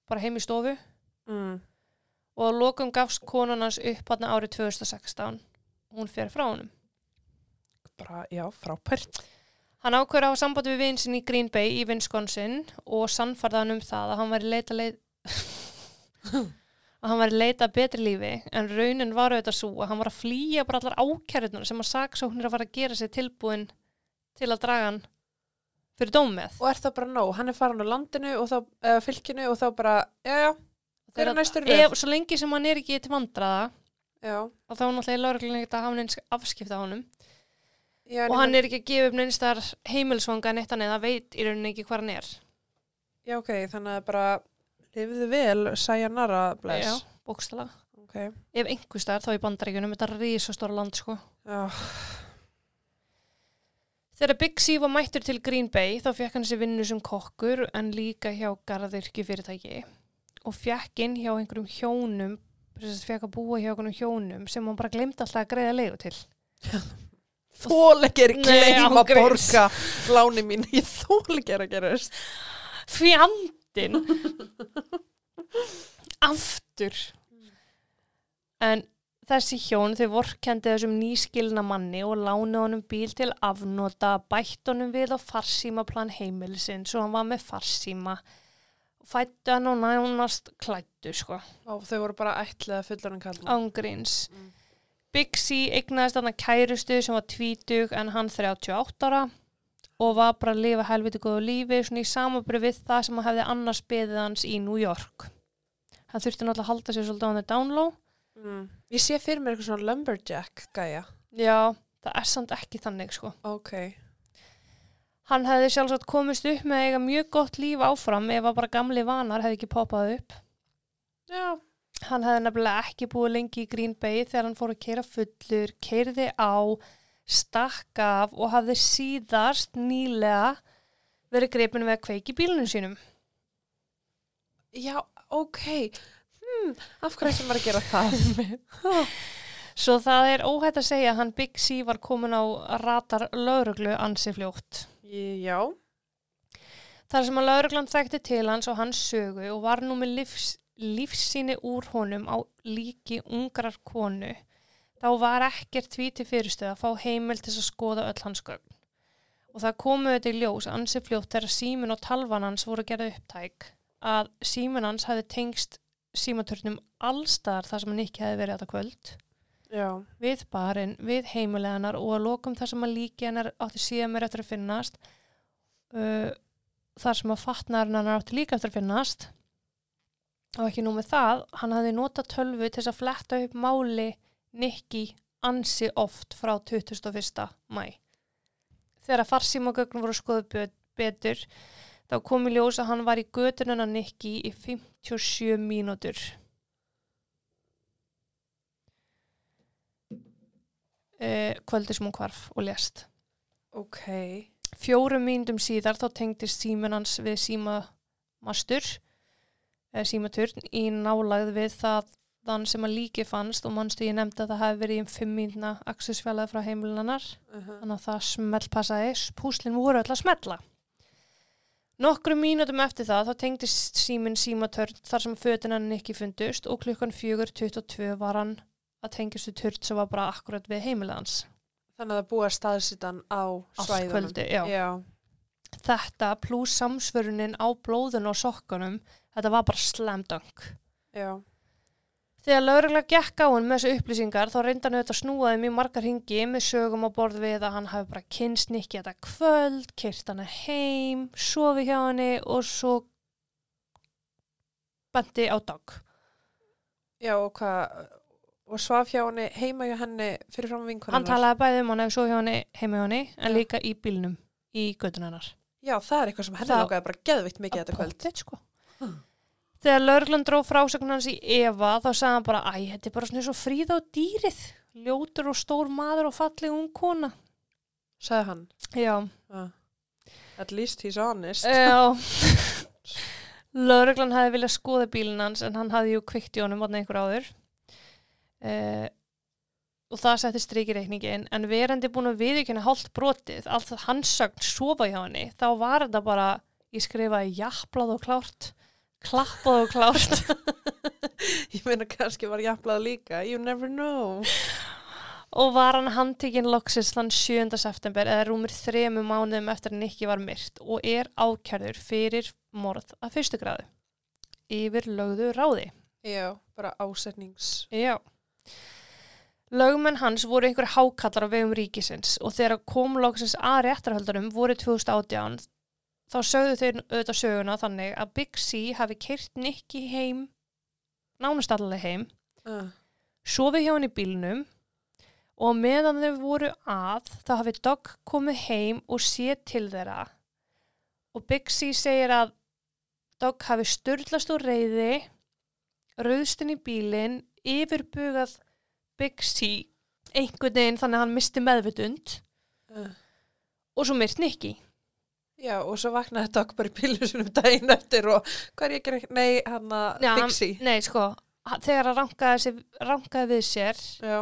bara heim í stofu mm. og lokum gafst konan hans upp hann árið 2016. Hún fer frá honum. bara, já, frábært Hann ákveður að hafa samband við vinn sinn í Green Bay í Wisconsin og sannfarði hann um það að hann væri leita leið að hann væri leita betri lífi en raunin var auðvitað svo að hann var að flýja bara allar ákærunar sem að saksóknir fara að gera sér tilbúin til að draga hann fyrir dómið. og er það bara nóg, hann er farin á landinu og þá, eða fylkinu og þá bara já, já, hver er næstur við Ef, svo lengi sem hann er ekki til vandraða já, og þá er náttúrulega lauruglun ekkert að hafa neins afskipta á honum já og hann er ekki að gefa upp neins þar heimilsvanga neitt hann eða veit í rauninni ekki hvað hann er. já, ok, þannig að bara lifðu vel, sayonara bless Já, bókstala. ok, Ef einhver staðar þá í bandaríkunum, þetta er risastóra land sko. já, Þegar Big C var mættur til Green Bay þá fekk hann sér vinnu sem kokkur en líka hjá garðirki fyrirtæki og fekk inn hjá einhverjum hjónum, að fekk að búa hjá einhverjum hjónum sem hann bara glemdi alltaf að greiða leigu til. að ángríns. borga láni mín, ég þólegir að gera þess Fjandinn! Aftur! En þessi hjón þau vorkendi þessum nýskilna manni og láni honum bíl til afnota, bætt honum við á farsímaplan heimilisins og hann var með farsíma. Fættu hann og nánast klættu, sko, og þau voru bara ætlið að fulla hann kalla ángríns. Mm. Big C eignaðist hann kærustu sem var tvítug en hann 38 ára og var bara að lifa helviti góðu lífi svona í samanbyrju við það sem hann hefði annars beðið hans í New York. Hann þurfti náttúrulega að halda sér svolítið á hann down low Mm. Ég sé fyrir mér eitthvað svona lumberjack gæja. Já, það er samt ekki þannig sko. Ok. Hann hefði sjálfsagt komist upp með eiga mjög gott líf áfram ef að bara gamli vanar hefði ekki poppað upp. Já. Hann hefði nefnilega ekki búið lengi í Green Bay þegar hann fór að keira fullur, keirði á, stakk af og hafði síðast nýlega verið greipin við að kveiki bílunum sínum. Já, ok. Hmm, af hverju sem var að gera það? Svo það er óhætt að segja að hann Big C var komin á ratar lauruglu ansi fljótt. Já. Þar sem að lauruglan þekkti til hans og hans sögu og var nú með lífs, lífsýni úr honum á líki ungrar konu, þá var ekkert því til fyrirstöð að fá heimil til að skoða öll hans gögn. Og það komu þetta í ljós ansi fljótt þegar símin og talvan hans voru gerði upptæk að símin hans hefði tengst símatörnum allstar þar sem hann ekki hefði verið þetta kvöld Já. við barinn, við heimileganar og að lokum þar sem að líki hennar átti síðan mér eftir að finnast uh, þar sem að fatnaðurinn hennar átti líka eftir að finnast og ekki nú með það hann hafði notað tölvu til þess að fletta upp máli Nikki ansi oft frá 21. mæ þegar að farsímagögnum voru skoðu bet- betur þá kom í ljós að hann var í götununa Nikki í 57 mínútur uh, kvöldi sem hún hvarf og lést. Ok. Fjórum mínútum síðar þá tengdist síminn hans við símamastur, eða símaturn, í nálagð við það þann sem að líki fannst og mannstu ég nefndi að það hefði verið í um fimm mínuna axusfjallað frá heimilunar, Uh -huh. þannig að það smellpassaði, púslinn voru öll að smella. Nokkru mínútum eftir það þá tengdist síminn símatörn þar sem fötin hann ekki fundust og klukkan 4.22 var hann að tengjast við törn sem var bara akkurat við heimilans. Þannig að það búið að staðsita hann á svæðunum. kvöldi, já. Já. þetta pluss samsvörunin á blóðun og sokkunum þetta var bara slam dunk Já. þegar lögregla gekk á hann með þessu upplýsingar þá reynda hann auðvitað að snúa þeim í margar hingi með sögum á borð við að hann hafi bara kynst Nikki þetta kvöld, kyrt hana heim sofi hjá henni og svo benti á dag Já, og hvað, og svaf hjá henni heima hjá henni fyrir fram vinkunum. hann talaði bæði um hann og svo hjá henni heima hjá henni en líka í bílnum í göttun hennar Já, það er eitthvað sem henni langaði bara geðvitt mikið þetta kvöld. Sko. Hmm. Þegar lögreglan dró frásögn hans í Eva þá sagði hann bara, æ, þetta er bara svona svo fríða á dýrið, ljótur og stór maður og falleg ung kona. Sagði hann. Já. Uh. At least he's honest. Já. lögreglan hefði viljað skoða bílinn hans en hann hafði jú kvikt í honum. Uh, og það setti strik í reikningin en verandi búin að viðkynna hálft brotið, allt það hans sögn sofa hjá henni, þá var þetta bara, ég skrifaði jafnblað og klárt, klappað og klárt. Ég meina kannski var jafnblað líka. You never know. og var hann handtekinn loksins þann 7. september eða rúmur þremu mánuðum eftir að Nikki var myrt og er ákærður fyrir morð af fyrstu gráðu yfir lögðu ráði. Já, bara ásetnings. Já. Lögmenn hans voru einhver hákallar á vegum ríkisins og þegar kom loksins að réttarhöldarum voru 2018 þá sögðu þeir auðvitað söguna þannig að Big C hafi keirt Nikki heim, nánast allavega heim, Uh. sofið hjá hann í bílnum og meðan þau voru að þá hafi Dog komið heim og séð til þeirra og Big C segir að Dog hafi styrlast úr reyði rauðstinn í bílinn yfirbugað Big C einhvern veginn þannig að hann misti meðvitund Uh. og svo myrt Nicky Já, og svo vaknaði Dog bara í pílu sinum daginn eftir og hvað er ég gera? Nei, hann að Dixie. Nei, sko, þegar hann rankaði, sig, rankaði við sér Já.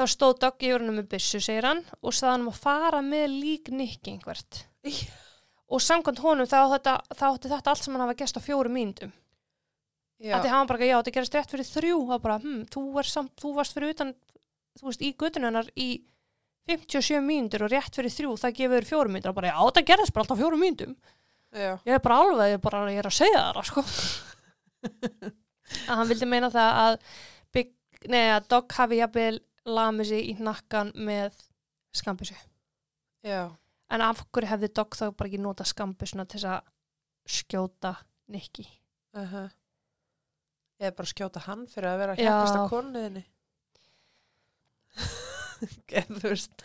þá stóð Dog í orðinu með byssu, segir hann og sagði hann um að fara með lík Nicky einhvert Já. og samkvæmt honum þá, þetta, þá átti þetta allt sem hann hafa gest á fjóru mínútum Já. Að því hann bara, já, þetta gerist rétt fyrir þrjú. Og bara, hm, þú, samt, þú varst fyrir utan þú veist, í göttinu hennar í 57 mínútur og rétt fyrir þrjú það gefur þér fjóru mínútur. Og bara, já, þetta gerist bara alltaf fjóru mínútum. Já. ég er bara alveg, ég er bara, ég er að segja það sko. Að hann vildi meina það að Big, nei, að Dog hafi jafnvel lamið sig í nakkan með skambissu Já. en af hverju hefði Dog þá bara ekki nota skambissuna til að skjóta Nicky Uh Eða bara skjóta hann fyrir að vera Já. hjálpast að konuðinni. Veist.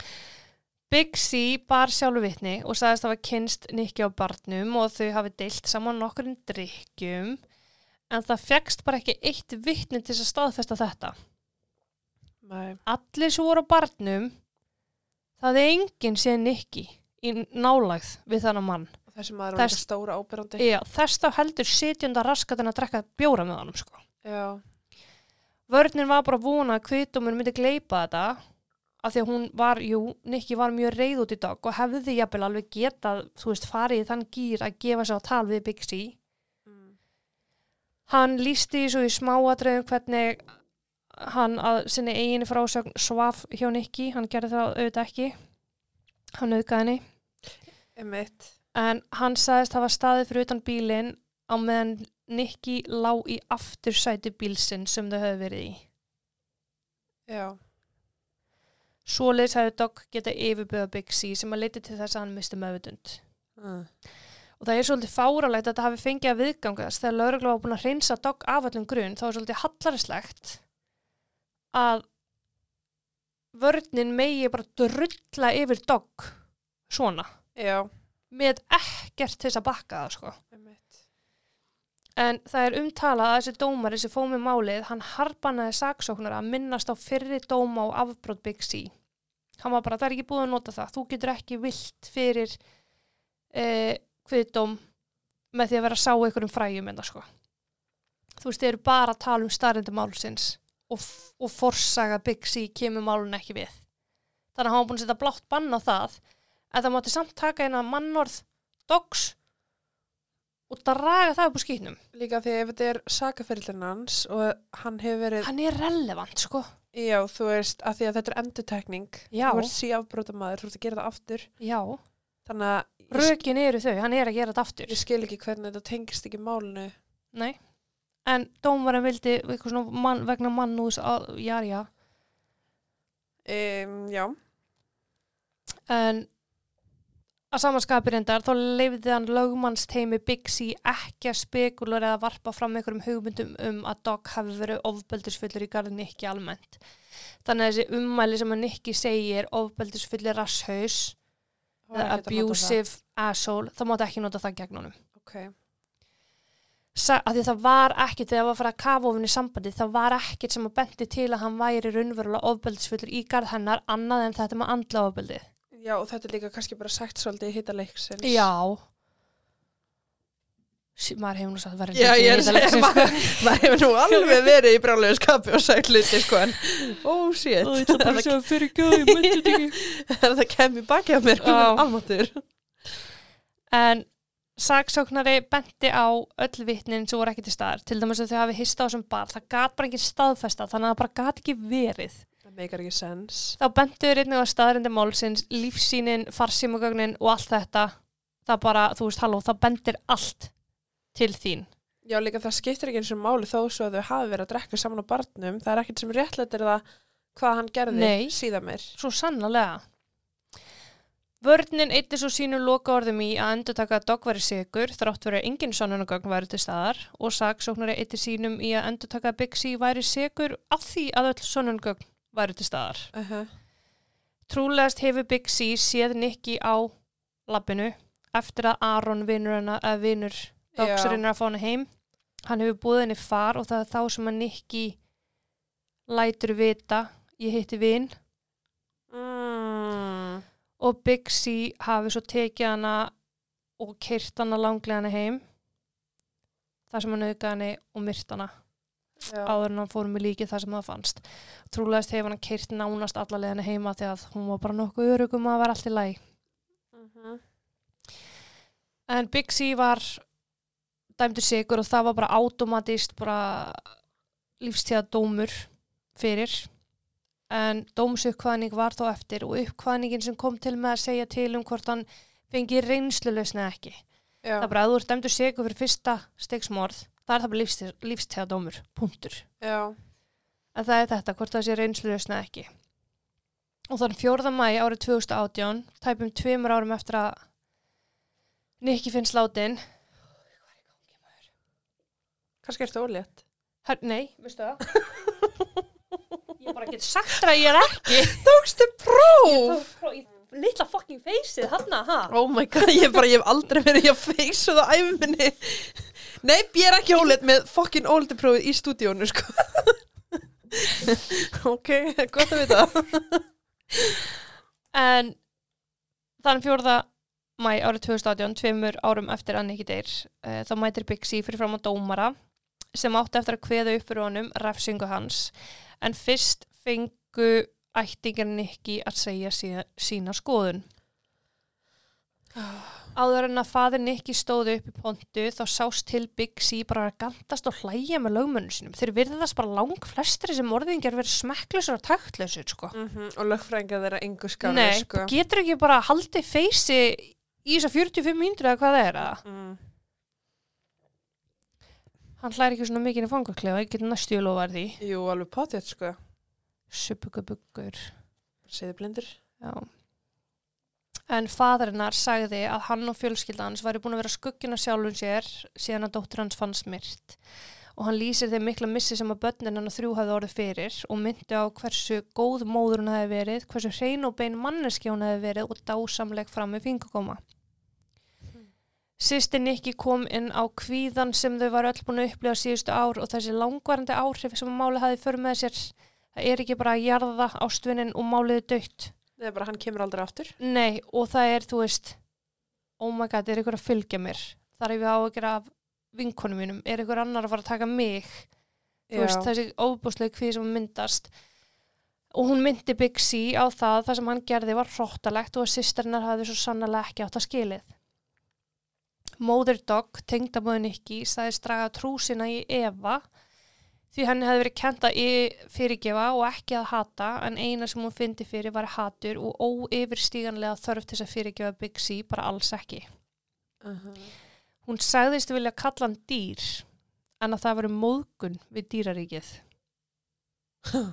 Big C bar sjálfu vitni og sagðist hafa kynst Nikki á barnum og þau hafi deilt saman nokkurinn drikkjum en það fegst bara ekki eitt vitni til að staðfesta þetta. Nei. Allir sem voru á barnum það er enginn séð Nikki í nálægð við þannig mann. Þessi maður var líka stóra ábyrrandi. Já, þess þá heldur sitjunda raskatin að drekka bjóra með honum sko. Já. Vörnin var bara vona að kvitumur myndi gleipa þetta af því að hún var, jú, Nikki var mjög reið út í dag og hefði jafnvel alveg getað, þú veist, farið þann gýr að gefa sig á tal við Big C. Mm. Hann lísti svo í smáatröðum hvernig hann að sinni eiginu frásögn svaf hjá Nikki, hann gerði það auðvitað ekki, hann auðgaði henni, Emitt. En hann sagðist hafa staðið fyrir utan bílinn á meðan Nikki lá í aftursæti bílsinn sem þau höfðu verið í. Já. Svoleiðis hefði Dogg geta yfirbjöða Big C sem að leiti til þess að hann misti meðvutund. Mm. Og það er svolítið fáralegt að þetta hafi fengið að viðgangast þegar laurugla var búin að hreinsa Dogg af öllum grunn, þá er svolítið hallarislegt að vörnin megi bara drulla yfir Dogg svona, Já. Með ekkert til þess að bakka það sko. En það er umtalað að þessi dómari sem fóð með málið, hann harpanaði saksóknar að minnast á fyrri dóma á afbrót Big C. Hann var bara, það er ekki búið að nota það, þú getur ekki vilt fyrir eh, kviðdóm með því að vera að sá einhverjum fræjum en það sko. Þú veist, þið eru bara að tala um starrindi málsins og, og forsaga Big C kemur málun ekki við. Þannig að hann var búin að setja blátt bann á það, en það mátti samt taka eina mannorð dogs og draga það upp úr skýtnum. Líka því ef þetta er sakaferillin hans og hann hefur verið, Hann er relevant, sko. já, þú veist, að því að þetta er endurtekning. Já. Þú ert síafbróta maður, þú ert að gera það aftur. Já. Þannig að Rökin eru þau, hann er að gera þetta aftur. ég skil ekki hvernig þetta tengist ekki málinu. Nei. En dómarinn vildi mann, vegna mannús, að, já, já. Um, já. En að samanskapi reyndar, þá leifði hann lögmannsteimi Big C ekki að spekulur eða varpa fram einhverjum hugmyndum um að Dog hafi verið ofbeldisfullur í garðin Nikki almennt. Þannig að þessi ummæli sem að Nikki segir ofbeldisfullir rasshaus, abusive asshole, þá mátti ekki nota það gegn honum. það. Ok. Sa það var ekkert þegar það var að fara að kafa ofin í sambandi, það var ekkert sem að benti til að hann væri raunverulega ofbeldisfullur í garð hennar annað en þetta með andla ofbeldið. Já, og þetta er líka kannski bara sagt svolítið í hitta leiksins. Já. Sí, maður hefur nú sagt verið Já, ég er að segja, sko. maður, maður hefur nú alveg verið í brálegu skapi og sagt hluti, sko, en, oh shit. Ó, ég ætla bara að segja fyrir gæði, ég myndi þetta ekki. Er það kemur baki á mér, Já. almatur. En saksóknari benti á öll vitnin sem voru ekki til staðar, til dæmis að þau hafi hista á sem bar, það gat bara ekki staðfesta, þannig að það bara gat ekki verið. Meikar ekki sens. Þá bentu þau einnig á staðrindi málsins, lífsýnin, farsímugögnin og allt þetta. Það bara, þú veist, halló, það bendir allt til þín. Já, líka það skiptir ekki eins og máli þó svo að þau hafi verið að drekka saman á barnum. Það er ekkert sem réttlættir það hvað hann gerði Nei. síðan mér. Svo sannlega. Vörnin eitti svo sínu loka orðum í að endurtaka að dog væri sigur þrátt verið engin sannunagögn væri til staðar og saksóknari eitti sínum í að endurtaka að Big C væri sigur af því að öll sannunagögn væri til staðar. Uh -huh. Trúlegast hefur Big C séð Nicky á lappinu eftir að Aron vinnur hana, að vinnur dogsurinn er að fá hana heim. Hann hefur búið henni far og það er þá sem að Nicky lætur vita ég hitti vinn Mm. og Big C hafi svo tekið hana og kyrt hana langlega hana heim þar sem hann auðgaði henni og myrt hana Já. áður en hann fór með líkið þar sem það fannst. Trúlegast hefur hann kyrt nánast alla leiðina heima því að hún var bara nokkuð örugum að vera allt í læg. Mhm. En Big C var dæmdur sigur og það var bara automatist bara lífstíða dómur fyrir. En dómsuppkvæðning var þó eftir og uppkvæðningin sem kom til með að segja til um hvort hann fengi reynslulausni eða ekki. Já. Það er bara að þú ert dæmdur sigur fyrir fyrsta stegsmorð, það er það bara lífstíða, lífstíða dómur, punktur. Já. En það er þetta, hvort það sé reynslulausni eða ekki. Og þann 4. mæ árið 2018, tæpum tveimur árum eftir að Nikki finnst látin, Kannski er þetta ólétt. Nei, veistu það? ég bara get sagt að ég er ekki. Tókstu próf? Lilla fucking feysið, hann ha? Oh my god, ég bara, ég hef aldrei verið í að feysu það æfuminni. Nei, ég er ekki óleitt með fokkin óleiti prófið í stúdíónu, sko. ok, gott að vita. En þann fjórða mæ árið 2018, tveimur árum eftir að Nicky deyr, uh, þá mætir Bixi fyrir fram á dómara sem átti eftir að kveða upp fyrir honum refsingu hans. En fyrst fengu ættingar Nicky að segja sína, sína skoðun. Áður en að fadir Nicky stóði upp í pontu þá sást til Big C bara að gandast og hlæja með lögmönnu sinum. Þeir virðast bara lang flestri sem morðingar verið smekklusur og taktlausur sko. Mm Og lögfrænga þeirra engu skári, Nei, sko. getur ekki bara haldið feysi í þess að 45 mínútur eða hvað það er að Mm. hann hlæri ekki svona mikið í fangaklefa, ég get næstu lofa því Jú, alveg potið, sko. Supugubuggur Segðu blindur. Já En fadrinnar sagði að hann og fjölskylda hans væri búin að vera skuggina sjálfum sér síðan að dóttir hans fann smirt og hann lýsir þeim mikla missi sem að börnin hann þrjú hafði orðið fyrir og myndi á hversu góð móður hún hefði verið, hversu hrein og bein manneski hún hefði verið og dásamleg fram með fingugóma. Sýsti Nikki kom inn á kvíðan sem þau var öll búin að upplifa síðustu ár og þessi langvarandi áhrif sem máli hafi för með sér. Það er ekki bara að jarða ástvinnin og máliði dött. Er bara, hann kemur aldrei aftur. Nei, og það er, þú veist, oh my god, er ykkur að fylgja mér? Það er við á að gera af vinkonum mínum, er ykkur annar að fara að taka mig? Þú veist, þessi óbúslega kvið sem myndast. Og hún myndi Big C á það, það sem hann gerði var hróttalegt og að sýsternar hafði svo sannlega ekki átt að skilið. Mother Dog, tengdamöðun ekki, sagðist draga trúsina í Eva því henni hefði verið kent að fyrirgefa og ekki að hata en eina sem hún fyndi fyrir var hatur og óyfirstíganlega þörf til að fyrirgefa Big C bara alls ekki. Uh -huh. Hún sagðist vilja kalla hann dýr en að það veri móðgun við dýraríkið.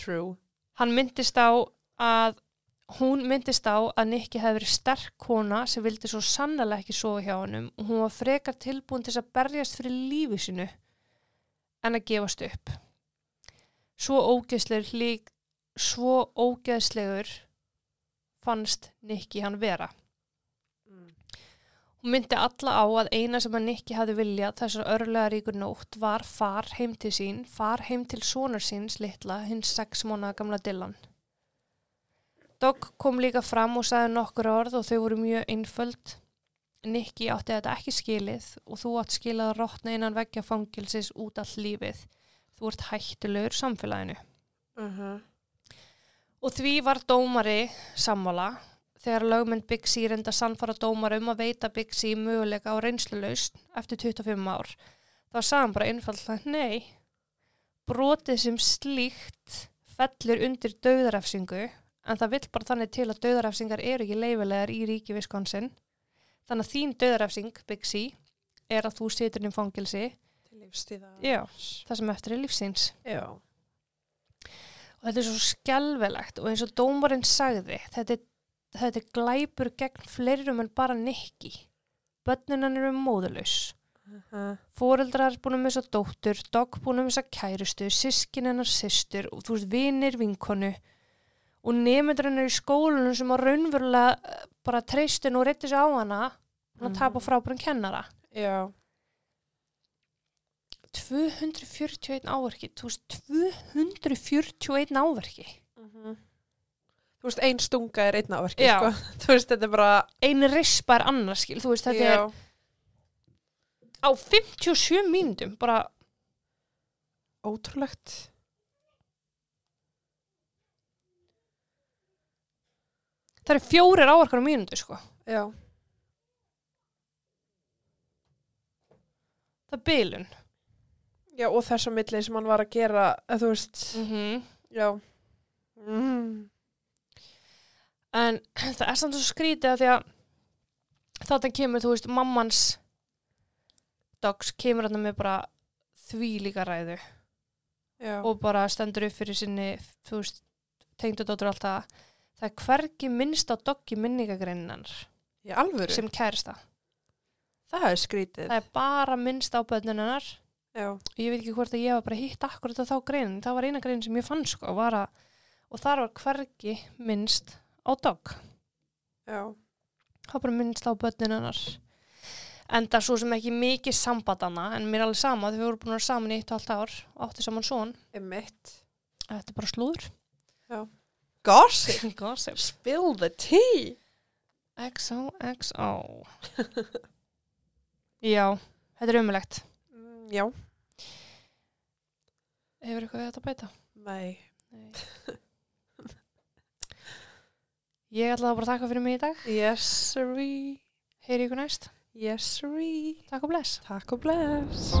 True. Hann myndist á að hún myndist á að Nikki hefði verið sterk kona sem vildi svo sannlega ekki sofa hjá hannum og hún var frekar tilbúin til að berjast fyrir lífi sinu en að gefast upp. Svo ógeðslegur lík, svo ógeðslegur fannst Nikki hann vera. Mm. Hún myndi alla á að eina sem að Nikki hafði viljað þessar örlega ríkur nótt var far heim til sín, far heim til sonar síns litla, hins sex mánaða gamla Dylan. Dogg kom líka fram og sagði nokkur orð og þau voru mjög einföld. Nikki átti þetta ekki skilið og þú átt skilað að rótna innan veggja fangilsis út all lífið. Þú ert hættulegur samfélaginu. Uh -huh. Og því var dómari sammála þegar lögmynd Big C reynda sannfara dómar um að veita Big C möguleika á reynslulaust eftir 25 ár. þá sagði hann bara einfallega nei. Brotið sem slíkt fellur undir döðarefsingu en það vill bara þannig til að döðarefsingar eru ekki leifilegar í ríki Wisconsin. Þannig að þín döðarefsing, Big C, er að þú situr inn í fangilsi. Já. það sem eftir er lífsins. Já. Og þetta er svo skelvelegt og eins og dómarinn sagði, þetta er, þetta er glæpur gegn fleirum en bara nikki. Bönnunan eru móðulaus. Uh -huh. Fóreldrar búin að missa dóttur, dogg búin að missa kærustu, sískin hennar systur og þú veist vinir vinkonu og nefndurinn er í skólunum sem á raunverulega eh, bara treystin og reytti sig á hana hann að tapa Mhm. frábærum kennara. Já. 241 áverki, þú veist 241 áverki. Mhm. Þú veist, ein stunga er einn áverki, sko. Þú veist, þetta er bara... Einu rispa er annars skil, þú veist þetta Já. er á 57 mínútum bara Ótrúlegt. Það eru fjórir áverkar á mínútu sko. Já. Það er bylun. Já, og þess að milli sem hann var að gera, að þú veist, Mm já. Mm. En það er samt svo skrítið að því að þáttan kemur, þú veist, mammans dogs kemur hann með bara því líka ræðu Já. og bara stendur upp fyrir sinni, þú veist, tengdadóttur og allt það. Það er hvergi minnst á doggi alvöru? sem kærsta. Það er skrítið. Það er bara minnst á börnunennar Já, og ég veit ekki hvort að ég var bara hitt akkurat á þá greinin, það var eina grein sem ég fann sko að, og þar var hvergi minnst á dog já, það var bara minnst á börnin hennar en það er svo sem ekki mikið sambandana en mér er alveg sama þegar við vorum búin að vera saman í eitt og allt ár og átti saman emitt. þetta er bara slúður Gossip, gossip spill the tea. XOXO já, þetta er umulegt Mm, Já, hefur eitthvað við þetta að bæta? nei. Nei. ég ætla að bara taka fyrir mig í dag Yes, sirree. heyri ykkur næst, Yes, sirree. takk og bless Takk og bless.